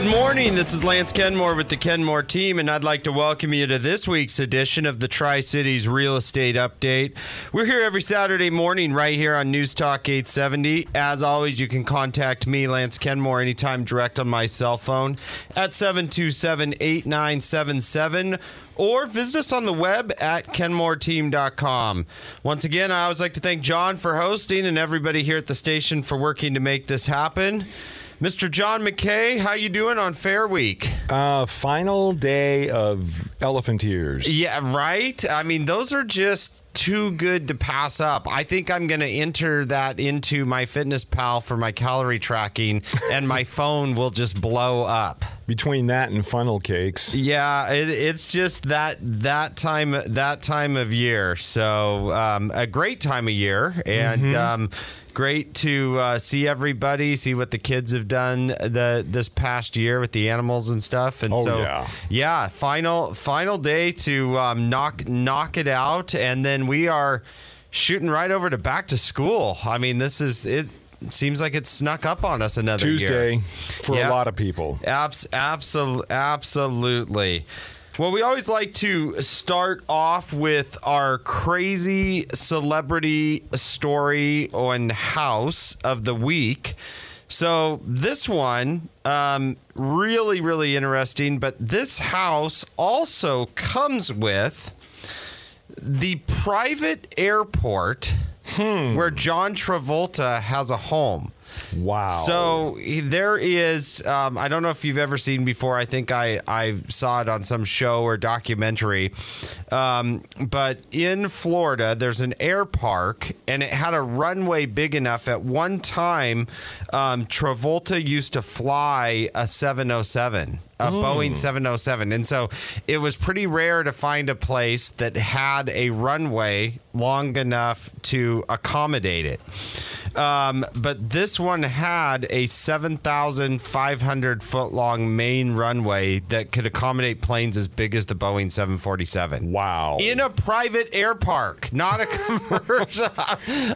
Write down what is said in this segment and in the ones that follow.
Good morning. This is Lance Kenmore with the Kenmore team, and I'd like to welcome you to this week's edition of the Tri Cities Real Estate Update. We're here every Saturday morning right here on News Talk 870. As always, you can contact me, Lance Kenmore, anytime direct on my cell phone at 727 8977 or visit us on the web at kenmoreteam.com. Once again, I always like to thank John for hosting and everybody here at the station for working to make this happen. Mr. John McKay, how you doing on Fair Week? Uh, final day of elephant ears. Yeah, right. I mean, those are just too good to pass up. I think I'm going to enter that into my Fitness Pal for my calorie tracking, and my phone will just blow up. Between that and funnel cakes. Yeah, it, it's just that that time that time of year. So um, a great time of year, and. Mm-hmm. Um, Great to uh, see everybody, see what the kids have done the this past year with the animals and stuff, and Oh, so yeah. yeah, final final day to um, knock knock it out, and then we are shooting right over to back to school. I mean, this is it. Seems like it's snuck up on us another Tuesday year. for Yeah. a lot of people. Abs- absol- absolutely. Well, we always like to start off with our crazy celebrity story on house of the week. So this one, um, really, really interesting. But this house also comes with the private airport where John Travolta has a home. Wow. So there is. Um, I don't know if you've ever seen before. I think I I saw it on some show or documentary. Um, but in Florida, there's an air park, and it had a runway big enough. At one time, um, Travolta used to fly a 707 a Boeing 707. And so it was pretty rare to find a place that had a runway long enough to accommodate it. Um, but this one had a 7,500 foot long main runway that could accommodate planes as big as the Boeing 747 wow. in a private air park, not a commercial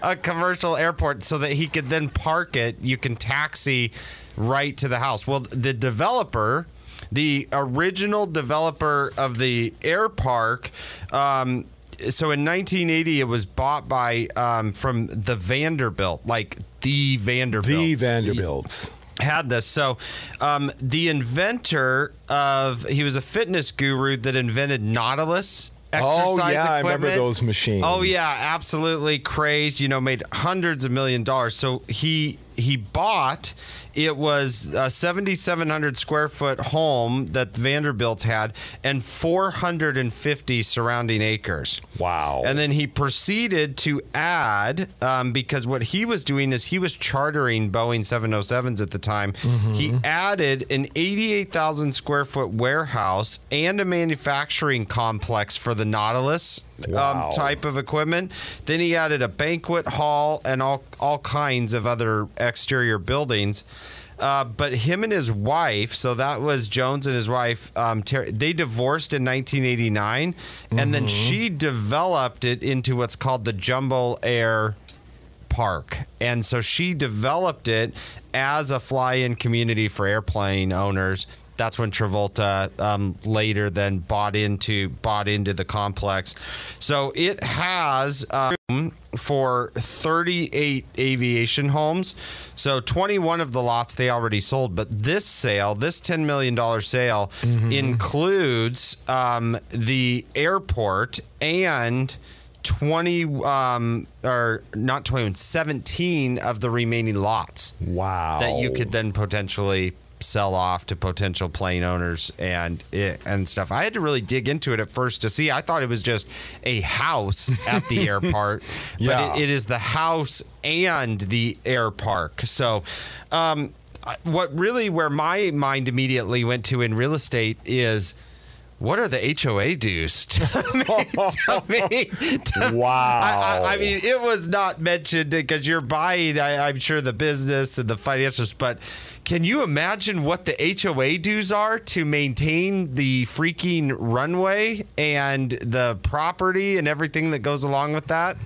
a commercial airport, so that he could then park it. You can taxi right to the house. Well, the developer, the original developer of the air park. Um, so in 1980, it was bought by um, from the Vanderbilt, like the Vanderbilt, the Vanderbilts. had this. So, um, the inventor of he was a fitness guru that invented Nautilus. Oh, yeah, I remember those machines. Oh yeah, absolutely crazed. You know, made hundreds of million dollars. So he he bought. It was a 7,700 square foot home that Vanderbilt had, and 450 surrounding acres. Wow. And then he proceeded to add, um, because what he was doing is he was chartering Boeing 707s at the time. He added an 88,000 square foot warehouse and a manufacturing complex for the Nautilus Wow. um, type of equipment. Then he added a banquet hall and all, all kinds of other exterior buildings. Uh, but him and his wife, so that was Jones and his wife, um, Ter- they divorced in 1989, and then she developed it into what's called the Jumbolair Park. And so she developed it as a fly in community for airplane owners. That's when Travolta um, later then bought into bought into the complex. So it has room for 38 aviation homes. So 21 of the lots they already sold, but this sale, this 10 million dollar sale, includes um, the airport and 20 um, or not 21 17 of the remaining lots wow. that you could then potentially sell off to potential plane owners and it, and stuff. I had to really dig into it at first to see. I thought it was just a house at the airport, but it, it is the house and the air park. So, um, what really where my mind immediately went to in real estate is. What are the HOA dues? to me? to Wow. I, I, I mean, it was not mentioned because you're buying, I, I'm sure, the business and the financials, but can you imagine what the HOA dues are to maintain the freaking runway and the property and everything that goes along with that?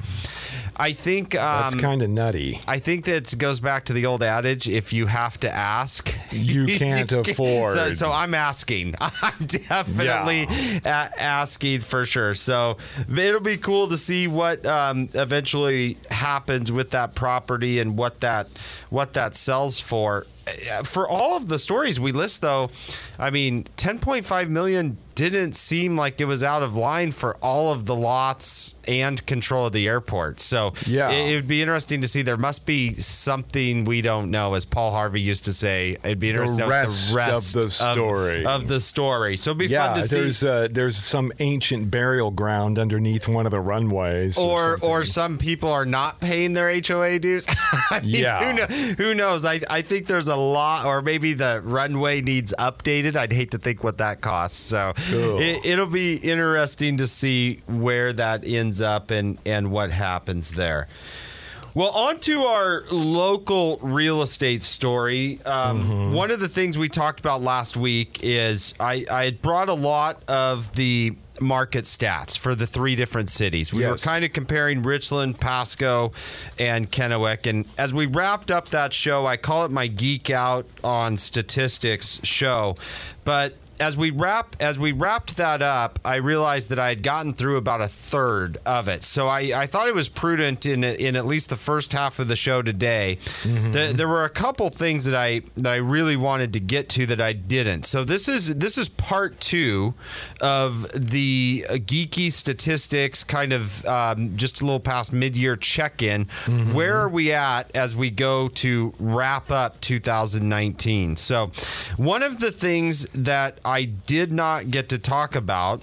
I think That's um, kind of nutty. I think that goes back to the old adage: if you have to ask, You can't afford. So, so I'm asking. I'm definitely a- asking for sure. So it'll be cool to see what um, eventually happens with that property and what that what that sells for. Uh, For all of the stories we list, though, I mean, 10.5 million didn't seem like it was out of line for all of the lots and control of the airport. So Yeah. it, it would be interesting to see. There must be something we don't know, as Paul Harvey used to say. It'd be interesting to know rest the rest of the story. of, the story. So it'd be Yeah, fun to see. there's uh, there's some ancient burial ground underneath one of the runways, or something. or some people are not paying their HOA dues. I mean, Yeah. who, know, who knows? I, I think there's a lot, or maybe the runway needs updated. I'd hate to think what that costs. So Cool. it, it'll be interesting to see where that ends up and and what happens there. Well, on to our local real estate story. Um, One of the things we talked about last week is I, I had brought a lot of the market stats for the three different cities. We were kind of comparing Richland, Pasco, and Kennewick. And as we wrapped up that show, I call it my geek out on statistics show. But as we wrap as we wrapped that up, I realized that I had gotten through about a third of it. So I, I thought it was prudent in in at least the first half of the show today. Th- there were a couple things that I that I really wanted to get to that I didn't. So this is this is part two of the geeky statistics, kind of um, just a little past mid year check in. Where are we at as we go to wrap up 2019? So one of the things that I did not get to talk about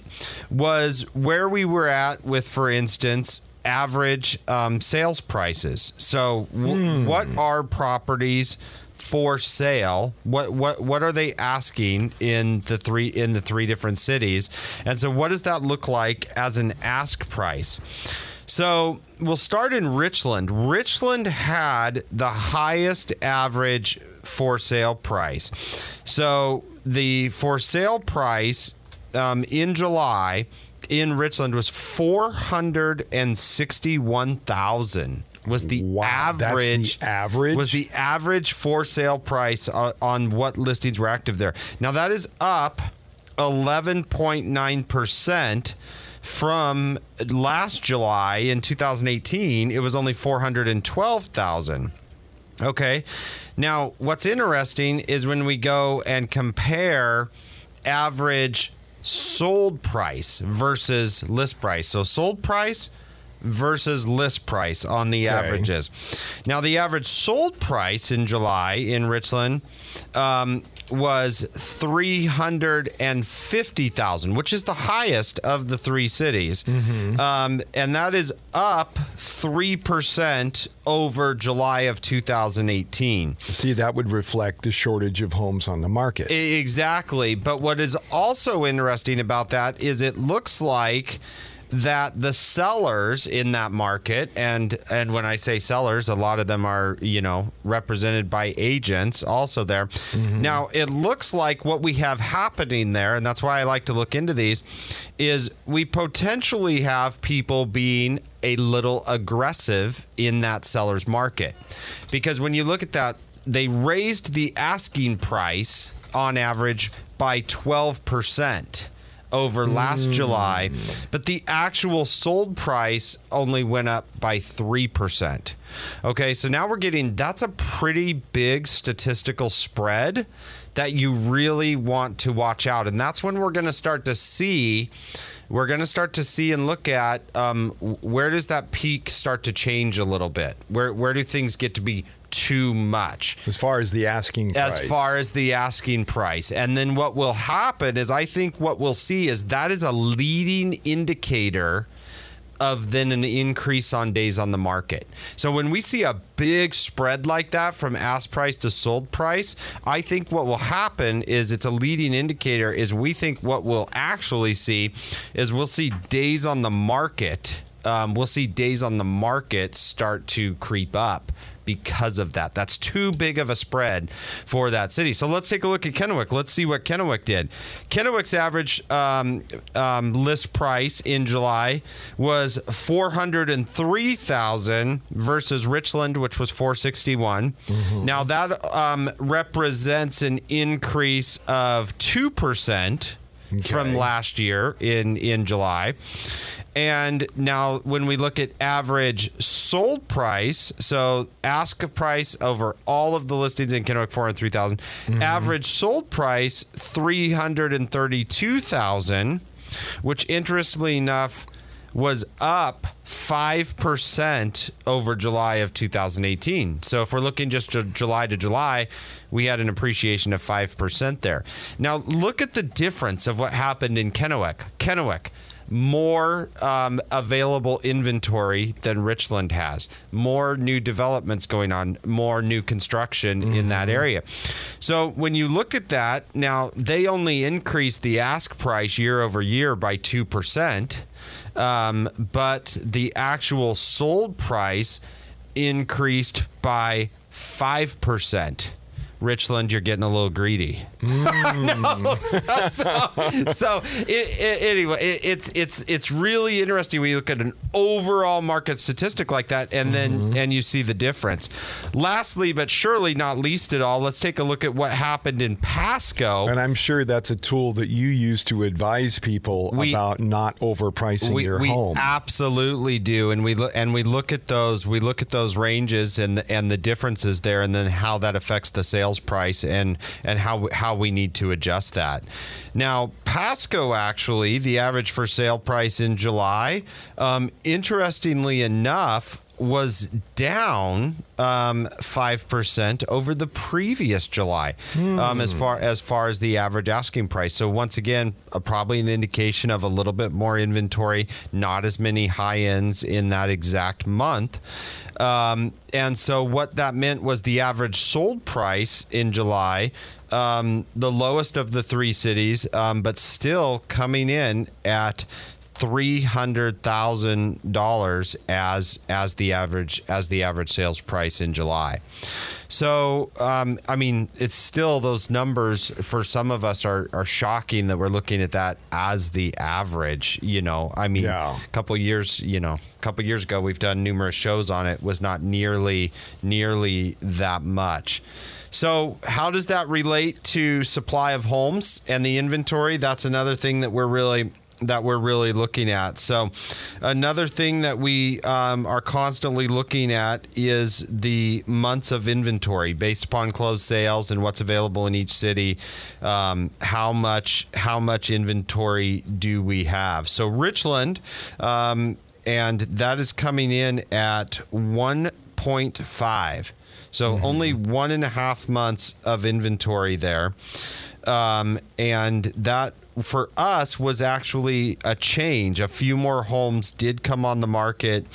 was where we were at with, for instance, average um, sales prices. So, w- what are properties for sale? What what what are they asking in the three in the three different cities? And so, what does that look like as an ask price? So we'll start in Richland. Richland had the highest average for sale price. So the for sale price um, in July in Richland was four hundred and sixty-one thousand. Was the Wow, that's the average average? was the average for sale price on, on what listings were active there? Now that is up eleven point nine percent from last July in 2018. It was only four hundred and twelve thousand. Okay. Now, what's interesting is when we go and compare average sold price versus list price. So, sold price versus list price on the averages. Now, the average sold price in July in Richland um, was 350,000, which is the highest of the three cities. Um, and that is up 3% over July of 2018. See, that would reflect the shortage of homes on the market. Exactly. But what is also interesting about that is it looks like that the sellers in that market and and when I say sellers a lot of them are you know represented by agents also there. Mm-hmm. Now it looks like what we have happening there and that's why I like to look into these is we potentially have people being a little aggressive in that seller's market. Because when you look at that they raised the asking price on average by 12% over last July, but the actual sold price only went up by 3%. Okay, so now we're getting that's a pretty big statistical spread that you really want to watch out. And that's when we're going to start to see we're going to start to see and look at um, where does that peak start to change a little bit? Where where do things get to be too much? as far as the asking price. as far as the asking price. And then what will happen is I think what we'll see is that is a leading indicator of then an increase on days on the market. So when we see a big spread like that from ask price to sold price, I think what will happen is it's a leading indicator is we think what we'll actually see is we'll see days on the market um, we'll see days on the market start to creep up because of that. That's too big of a spread for that city. So let's take a look at Kennewick. Let's see what Kennewick did. Kennewick's average um, um, list price in July was 403,000 versus Richland, which was 461. Mm-hmm. Now that um, represents an increase of 2% okay. from last year in in July. And now when we look at average sold price, so ask price over all of the listings in Kennewick 4 and 3000, mm-hmm. average sold price 332,000, which interestingly enough was up 5% over July of 2018. So if we're looking just to July to July, we had an appreciation of 5% there. Now look at the difference of what happened in Kennewick. Kennewick, more um, available inventory than Richland has, more new developments going on, more new construction in that area. So when you look at that, now they only increased the ask price year over year by 2%, um, but the actual sold price increased by 5%. Richland, you're getting a little greedy. Mm. No, so so it, it- anyway, it, it's it's it's really interesting when you look at an overall market statistic like that, and then mm-hmm. and you see the difference. Lastly, but surely not least at all, let's take a look at what happened in Pasco. And I'm sure that's a tool that you use to advise people We- about not overpricing we, your we home. absolutely do, and we look and we look at those. We look at those ranges and the, and the differences there, and then how that affects the sales price and and how how we need to adjust that. Now, Pasco actually, the average for sale price in July, um, interestingly enough, was down um, five percent over the previous July, um, as far as far as the average asking price. So once again, uh, probably an indication of a little bit more inventory, not as many high ends in that exact month. Um, and so what that meant was the average sold price in July, um, the lowest of the three cities, um, but still coming in at three hundred thousand dollars as as the average as the average sales price in July. So um, I mean, it's still those numbers for some of us are are shocking that we're looking at that as the average. You know, I mean, Yeah. a couple years, you know, a couple years ago, we've done numerous shows on it. Was not nearly nearly that much. So, how does that relate to supply of homes and the inventory? That's another thing that we're really that we're really looking at. So, another thing that we um, are constantly looking at is the months of inventory based upon closed sales and what's available in each city. Um, how much how much inventory do we have? So, Richland. Um, and that is coming in at 1.5. So only one and a half months of inventory there. Um, and that for us was actually a change. A few more homes did come on the market,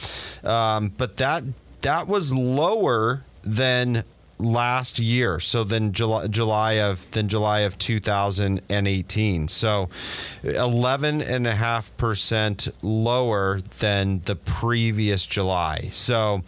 um, but that that was lower than last year. So then July, July of then July of 2018. So 11 and a half percent lower than the previous July. So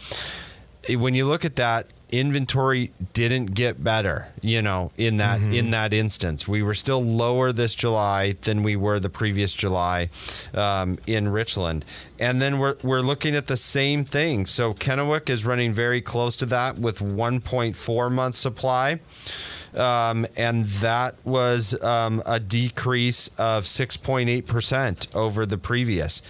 when you look at that inventory didn't get better you know in that in that instance. We were still lower this july than we were the previous july um, in richland. And then we're, we're looking at the same thing. So kennewick is running very close to that with 1.4 months supply. Um, and that was um, a decrease of 6.8% over the previous.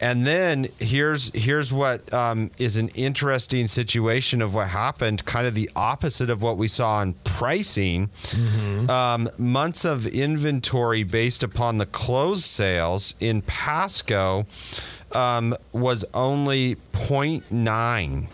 And then here's here's what um, is an interesting situation of what happened, kind of the opposite of what we saw on pricing. Um, months of inventory based upon the closed sales in Pasco um, was only 0.9.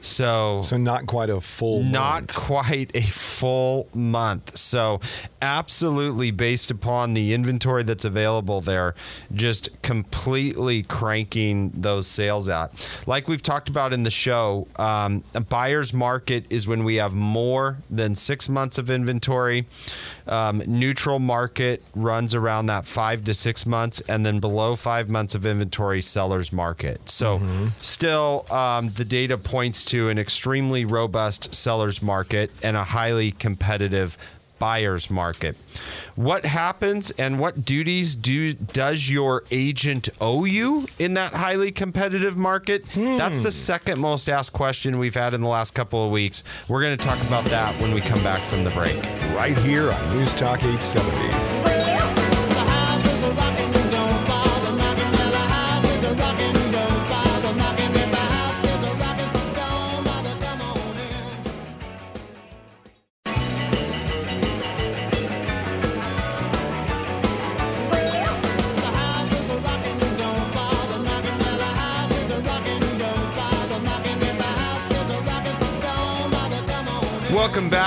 So So not quite a full. not month. quite a full month. So, absolutely based upon the inventory that's available there, just completely cranking those sales out. Like we've talked about in the show, um, a buyer's market is when we have more than six months of inventory. Um, neutral market runs around that five to six months, and then below five months of inventory, seller's market. So, still, um, the data points to an extremely robust seller's market and a highly competitive buyer's market. What happens and what duties do does your agent owe you in that highly competitive market? That's the second most asked question we've had in the last couple of weeks. We're going to talk about that when we come back from the break. right here on News Talk 870.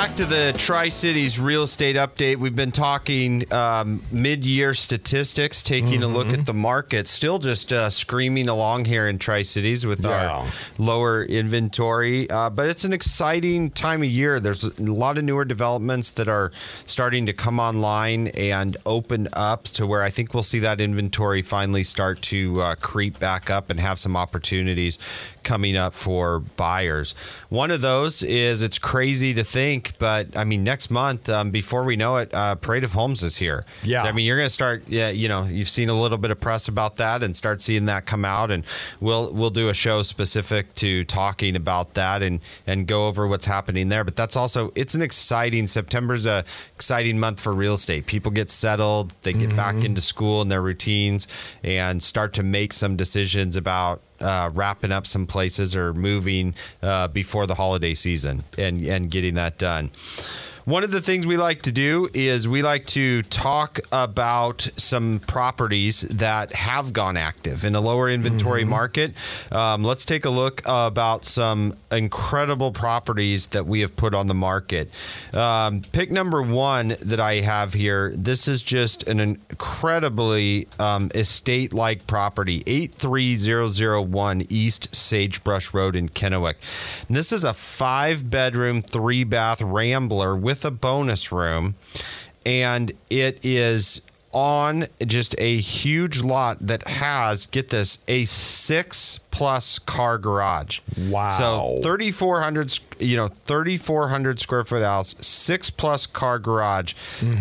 Back to the Tri Cities Real Estate Update. We've been talking um, mid year statistics, taking a look at the market. Still just uh, screaming along here in Tri Cities with our lower inventory. Uh, but it's an exciting time of year. There's a lot of newer developments that are starting to come online and open up to where I think we'll see that inventory finally start to uh, creep back up and have some opportunities coming up for buyers. One of those is it's crazy to think, but I mean, next month, um, before we know it, uh, Parade of Homes is here. Yeah. So, I mean, you're going to start, yeah, you know, you've seen a little bit of press about that and start seeing that come out. And we'll, we'll do a show specific to talking about that and, and go over what's happening there. But that's also, it's an exciting, September's a exciting month for real estate. People get settled, they get back into school and their routines and start to make some decisions about uh, wrapping up some places or moving uh, before the holiday season and, and getting that done. One of the things we like to do is we like to talk about some properties that have gone active in a lower inventory market. Um, let's take a look about some incredible properties that we have put on the market. Um, pick number one that I have here. This is just an incredibly um, estate like property 83001 East Sagebrush Road in Kennewick. And this is a five bedroom, three bath rambler with a bonus room. And it is on just a huge lot that has, get this, a six plus car garage. Wow. So 3,400, you know, 3,400 square foot house, six plus car garage.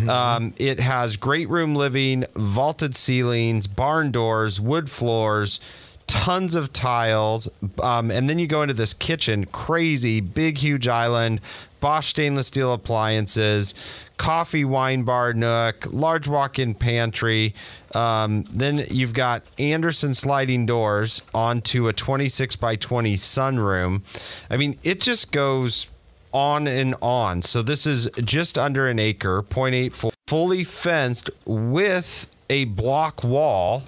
Um, it has great room living, vaulted ceilings, barn doors, wood floors, tons of tiles. Um, and then you go into this kitchen, crazy, big, huge island, Bosch stainless steel appliances, coffee wine bar nook, large walk-in pantry. Um, then you've got Andersen sliding doors onto a 26 by 20 sunroom. I mean, it just goes on and on. So this is just under an acre, 0.84, fully fenced with a block wall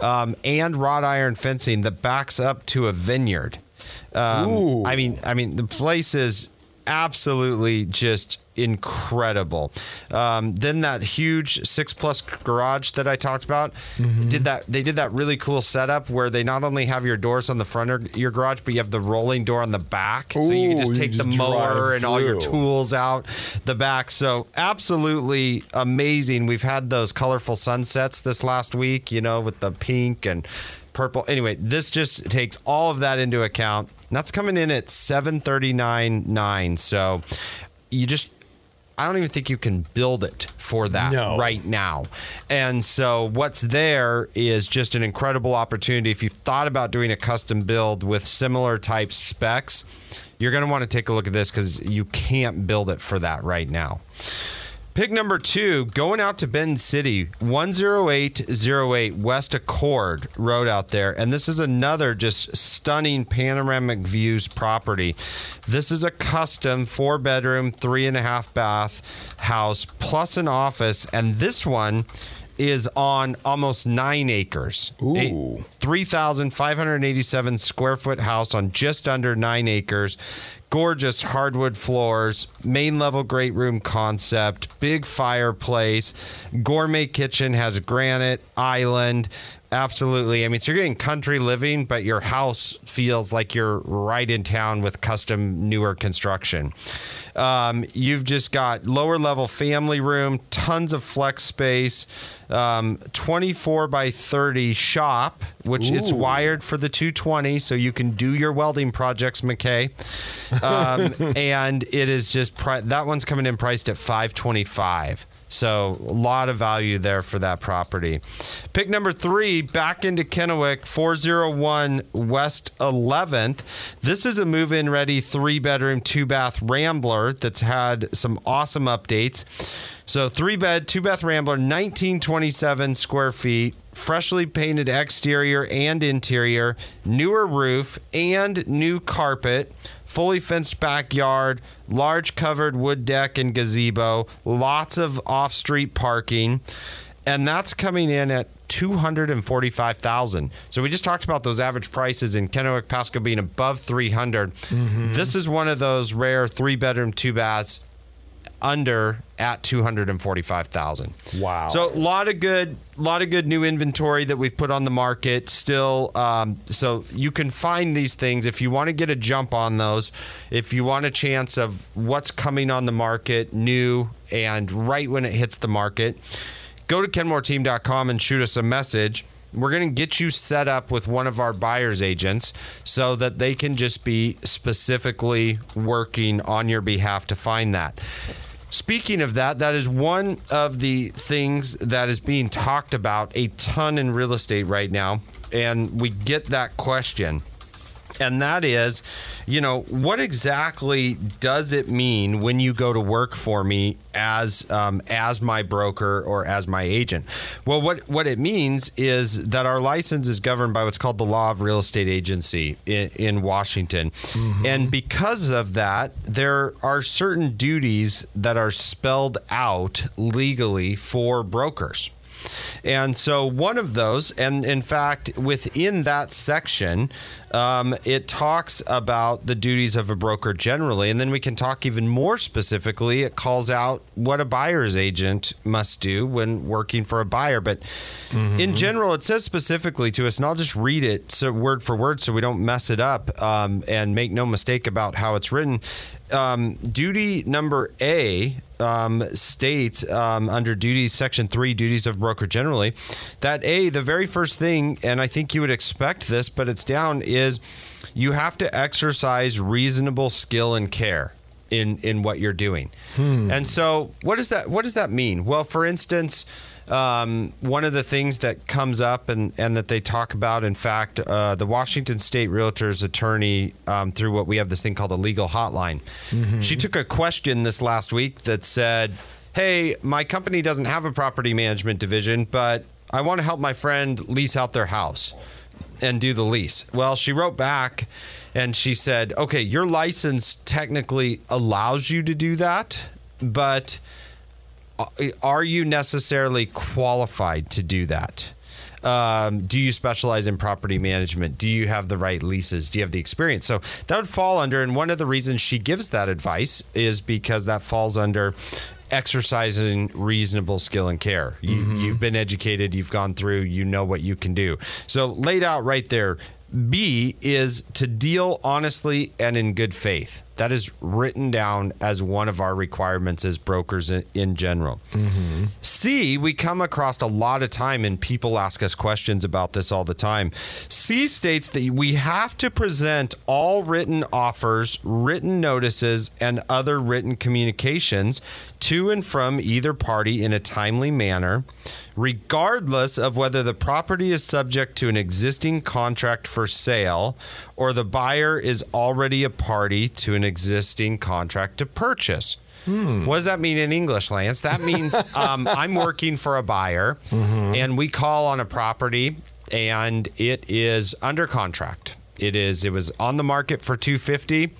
um, and wrought iron fencing that backs up to a vineyard. Um. I mean, I mean, the place is absolutely just incredible. Um, then that huge six plus garage that I talked about did that. They did that really cool setup where they not only have your doors on the front of your garage, but you have the rolling door on the back, so you can just take the mower and all your tools out the back. So absolutely amazing. We've had those colorful sunsets this last week, you know, with the pink and purple. Anyway, this just takes all of that into account. And that's coming in at 739.9. So you just I don't even think you can build it for that No. right now. And so what's there is just an incredible opportunity. If you've thought about doing a custom build with similar type specs, you're going to want to take a look at this because you can't build it for that right now. Pick number two, going out to Benton City, 10808 West Accord Road out there. And this is another just stunning panoramic views property. This is a custom four bedroom, three and a half bath house plus an office. And this one is on almost nine acres. Ooh. 3,587 square foot house on just under nine acres. Gorgeous hardwood floors, main level great room concept, big fireplace, gourmet kitchen has granite, island. Absolutely. I mean, so you're getting country living, but your house feels like you're right in town with custom newer construction. Um, you've just got lower level family room, tons of flex space, um, 24 by 30 shop, which it's wired for the 220, so you can do your welding projects, McKay. Um, and it is just pri- that one's coming in priced at 525. So a lot of value there for that property. Pick number three, back into Kennewick, 401 West 11th. This is a move-in ready three bedroom, two bath Rambler that's had some awesome updates. So three bed, two bath Rambler, 1927 square feet, freshly painted exterior and interior, newer roof, and new carpet fully fenced backyard, large covered wood deck and gazebo, lots of off-street parking, and that's coming in at 245,000. So we just talked about those average prices in Kennewick Pasco being above 300. Mm-hmm. This is one of those rare 3-bedroom, 2 baths under at 245,000. Wow. So a lot of good a lot of good new inventory that we've put on the market still um, so you can find these things if you want to get a jump on those if you want a chance of what's coming on the market new and right when it hits the market go to kenmoreteam.com and shoot us a message we're going to get you set up with one of our buyers agents so that they can just be specifically working on your behalf to find that Speaking of that, that is one of the things that is being talked about a ton in real estate right now. And we get that question. And that is, you know, what exactly does it mean when you go to work for me as um, as my broker or as my agent? Well, what what it means is that our license is governed by what's called the law of real estate agency in, in Washington, and because of that, there are certain duties that are spelled out legally for brokers. And so one of those, and in fact, within that section, um, it talks about the duties of a broker generally. And then we can talk even more specifically. It calls out what a buyer's agent must do when working for a buyer. But in general, it says specifically to us, and I'll just read it so word for word so we don't mess it up um, and make no mistake about how it's written. Um, duty number A um, states um, under duties, section three, duties of broker generally, that A, the very first thing, and I think you would expect this, but it's down, is you have to exercise reasonable skill and care in in what you're doing. And so, what does that what does that mean? Well, for instance. Um, one of the things that comes up and, and that they talk about, in fact, uh, the Washington State Realtors attorney, um, through what we have this thing called a legal hotline, she took a question this last week that said, Hey, my company doesn't have a property management division, but I want to help my friend lease out their house and do the lease. Well, she wrote back and she said, okay, your license technically allows you to do that, but uh, are you necessarily qualified to do that? Um, do you specialize in property management? Do you have the right leases? Do you have the experience? So that would fall under, and one of the reasons she gives that advice is because that falls under exercising reasonable skill and care. You, mm-hmm. You've been educated, you've gone through, you know what you can do. So laid out right there. B is to deal honestly and in good faith. That is written down as one of our requirements as brokers in, in general. Mm-hmm. C, we come across a lot of time, and people ask us questions about this all the time. C states that we have to present all written offers, written notices, and other written communications to and from either party in a timely manner, regardless of whether the property is subject to an existing contract for sale or the buyer is already a party to an existing contract to purchase. What does that mean in English, Lance? That means um, I'm working for a buyer and we call on a property and it is under contract. It is it was on the market for 250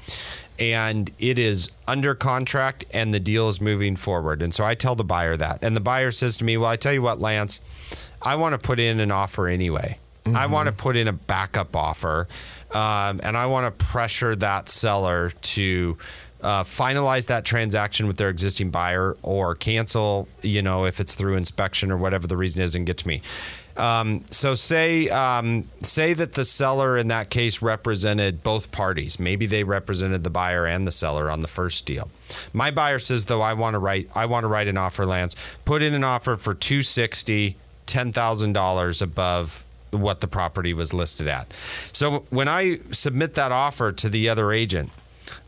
and it is under contract and the deal is moving forward. And so I tell the buyer that. And the buyer says to me, Well, I tell you what, Lance, I want to put in an offer anyway. I want to put in a backup offer um, and I want to pressure that seller to. Uh, finalize that transaction with their existing buyer or cancel, you know, if it's through inspection or whatever the reason is, and get to me. Um, so say um, say that the seller in that case represented both parties. Maybe they represented the buyer and the seller on the first deal. My buyer says though I want to write I want to write an offer, Lance. Put in an offer for two sixty, ten thousand dollars above what the property was listed at. So when I submit that offer to the other agent,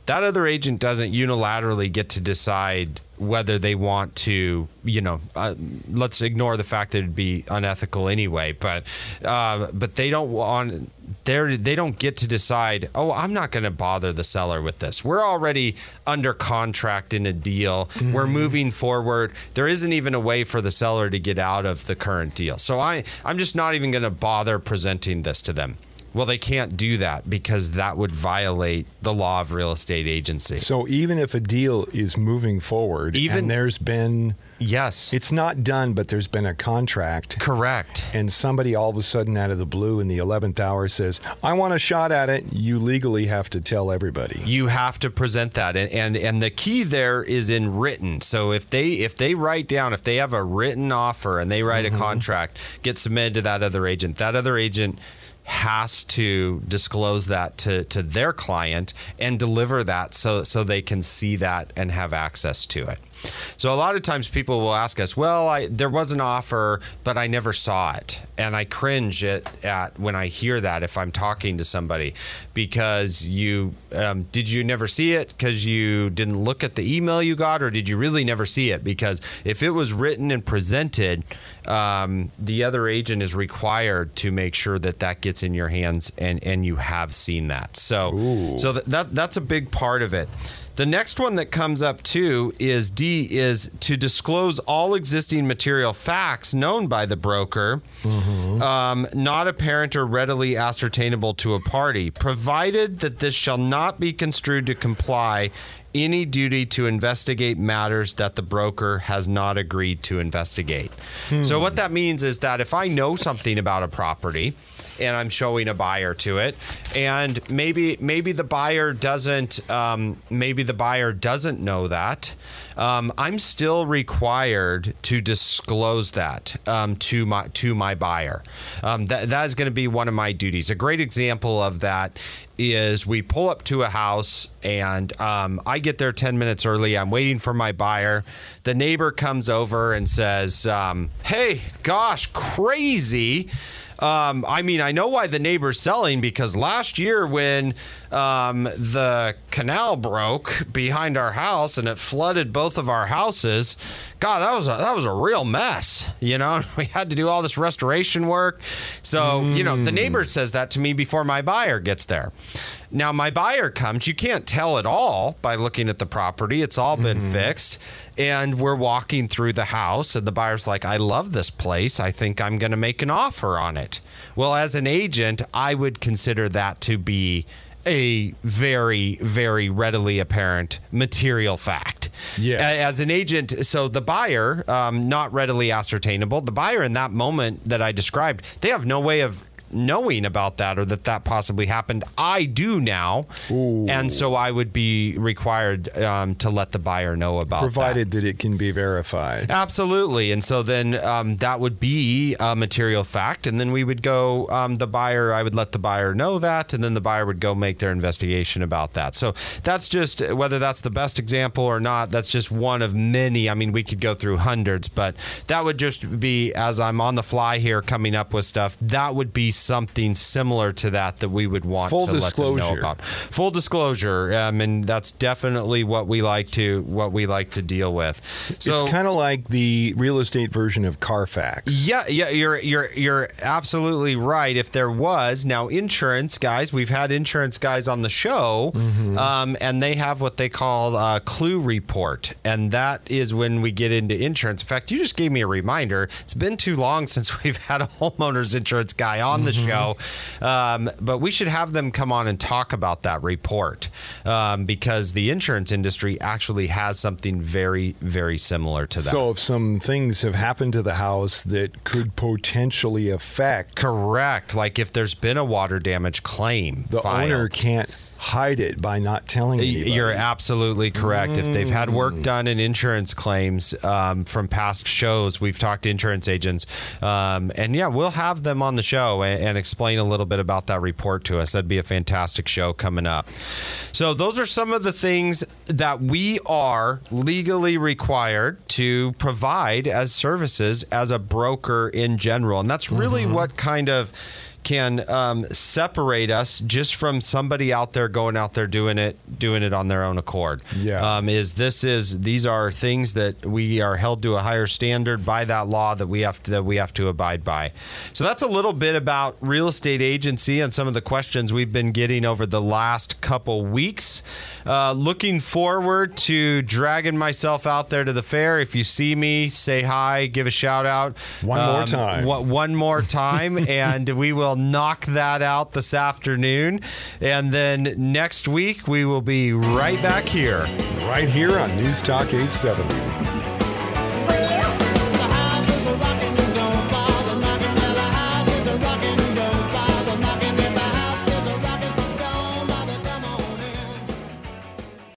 that other agent doesn't unilaterally get to decide whether they want to, you know, uh, let's ignore the fact that it'd be unethical anyway, but uh, but they don't want they they don't get to decide. Oh, I'm not going to bother the seller with this. We're already under contract in a deal. We're moving forward. There isn't even a way for the seller to get out of the current deal. So I I'm just not even going to bother presenting this to them. Well, they can't do that because that would violate the law of real estate agency. So even if a deal is moving forward, Even- and there's been, yes, it's not done, but there's been a contract, correct. and somebody all of a sudden out of the blue in the 11th hour says, I want a shot at it, you legally have to tell everybody. you have to present that. And, and and the key there is in written. So if they if they write down if they have a written offer and they write a mm-hmm. contract get submitted to that other agent. That other agent has to disclose that to, to their client and deliver that so so they can see that and have access to it so a lot of times people will ask us, "Well, I, there was an offer, but I never saw it," and I cringe at, at when I hear that if I'm talking to somebody because you um, did you never see it because you didn't look at the email you got, or did you really never see it? Because if it was written and presented, um, the other agent is required to make sure that that gets in your hands and and you have seen that. So so that, that that's a big part of it. The next one that comes up too is D is to disclose all existing material facts known by the broker, um, not apparent or readily ascertainable to a party, provided that this shall not be construed to comply any duty to investigate matters that the broker has not agreed to investigate. So what that means is that if I know something about a property and I'm showing a buyer to it, and maybe maybe the buyer doesn't um, maybe the buyer doesn't know that, um, I'm still required to disclose that um, to my to my buyer. Um, that that is going to be one of my duties. A great example of that is we pull up to a house and um, I get there 10 minutes early. I'm waiting for my buyer. The neighbor comes over and says, um, Hey, gosh, crazy. Um, I mean, I know why the neighbor's selling because last year when um, the canal broke behind our house and it flooded both of our houses, God, that was a, that was a real mess. You know, we had to do all this restoration work. So you know, the neighbor says that to me before my buyer gets there. Now my buyer comes. You can't tell at all by looking at the property. It's all been fixed. And we're walking through the house, and the buyer's like, I love this place. I think I'm going to make an offer on it. Well, as an agent, I would consider that to be a very, very readily apparent material fact. Yes. As an agent, so the buyer, um, not readily ascertainable, the buyer in that moment that I described, they have no way of knowing about that or that that possibly happened. I do now. And so I would be required um, to let the buyer know about that. Provided that it can be verified. Absolutely. And so then um, that would be a material fact. And then we would go, um, the buyer, I would let the buyer know that. And then the buyer would go make their investigation about that. So that's just whether that's the best example or not, that's just one of many. I mean, we could go through hundreds, but that would just be as I'm on the fly here coming up with stuff, that would be something similar to that that we would want Full to let them know disclosure. about. Full disclosure. Um, and that's definitely what we like to what we like to deal with. So it's kind of like the real estate version of Carfax. yeah, yeah, you're you're you're absolutely right. If there was now insurance guys, we've had insurance guys on the show, um, and they have what they call a CLUE report, and that is when we get into insurance. In fact, you just gave me a reminder. It's been too long since we've had a homeowners insurance guy on the show, um, but we should have them come on and talk about that report um, because the insurance industry actually has something very, very similar to that. So if some things have happened to the house that could potentially affect Correct. Like if there's been a water damage claim, the filed. owner can't hide it by not telling anybody. You're absolutely correct. If they've had Mm. work done in insurance claims um, from past shows, we've talked to insurance agents, um, and yeah, we'll have them on the show and, and explain a little bit about that report to us. That'd be a fantastic show coming up. So those are some of the things that we are legally required to provide as services as a broker in general, and that's really Mm-hmm. what kind of can um, separate us just from somebody out there going out there doing it doing it on their own accord. Yeah. um, is this is these are things that we are held to a higher standard by that law that we have to that we have to abide by. So that's a little bit about real estate agency and some of the questions we've been getting over the last couple weeks. Uh, looking forward to dragging myself out there to the fair. If you see me say hi give a shout out. One more time. one more time, and we will knock that out this afternoon. And then next week, we will be right back here. right here on News Talk 870.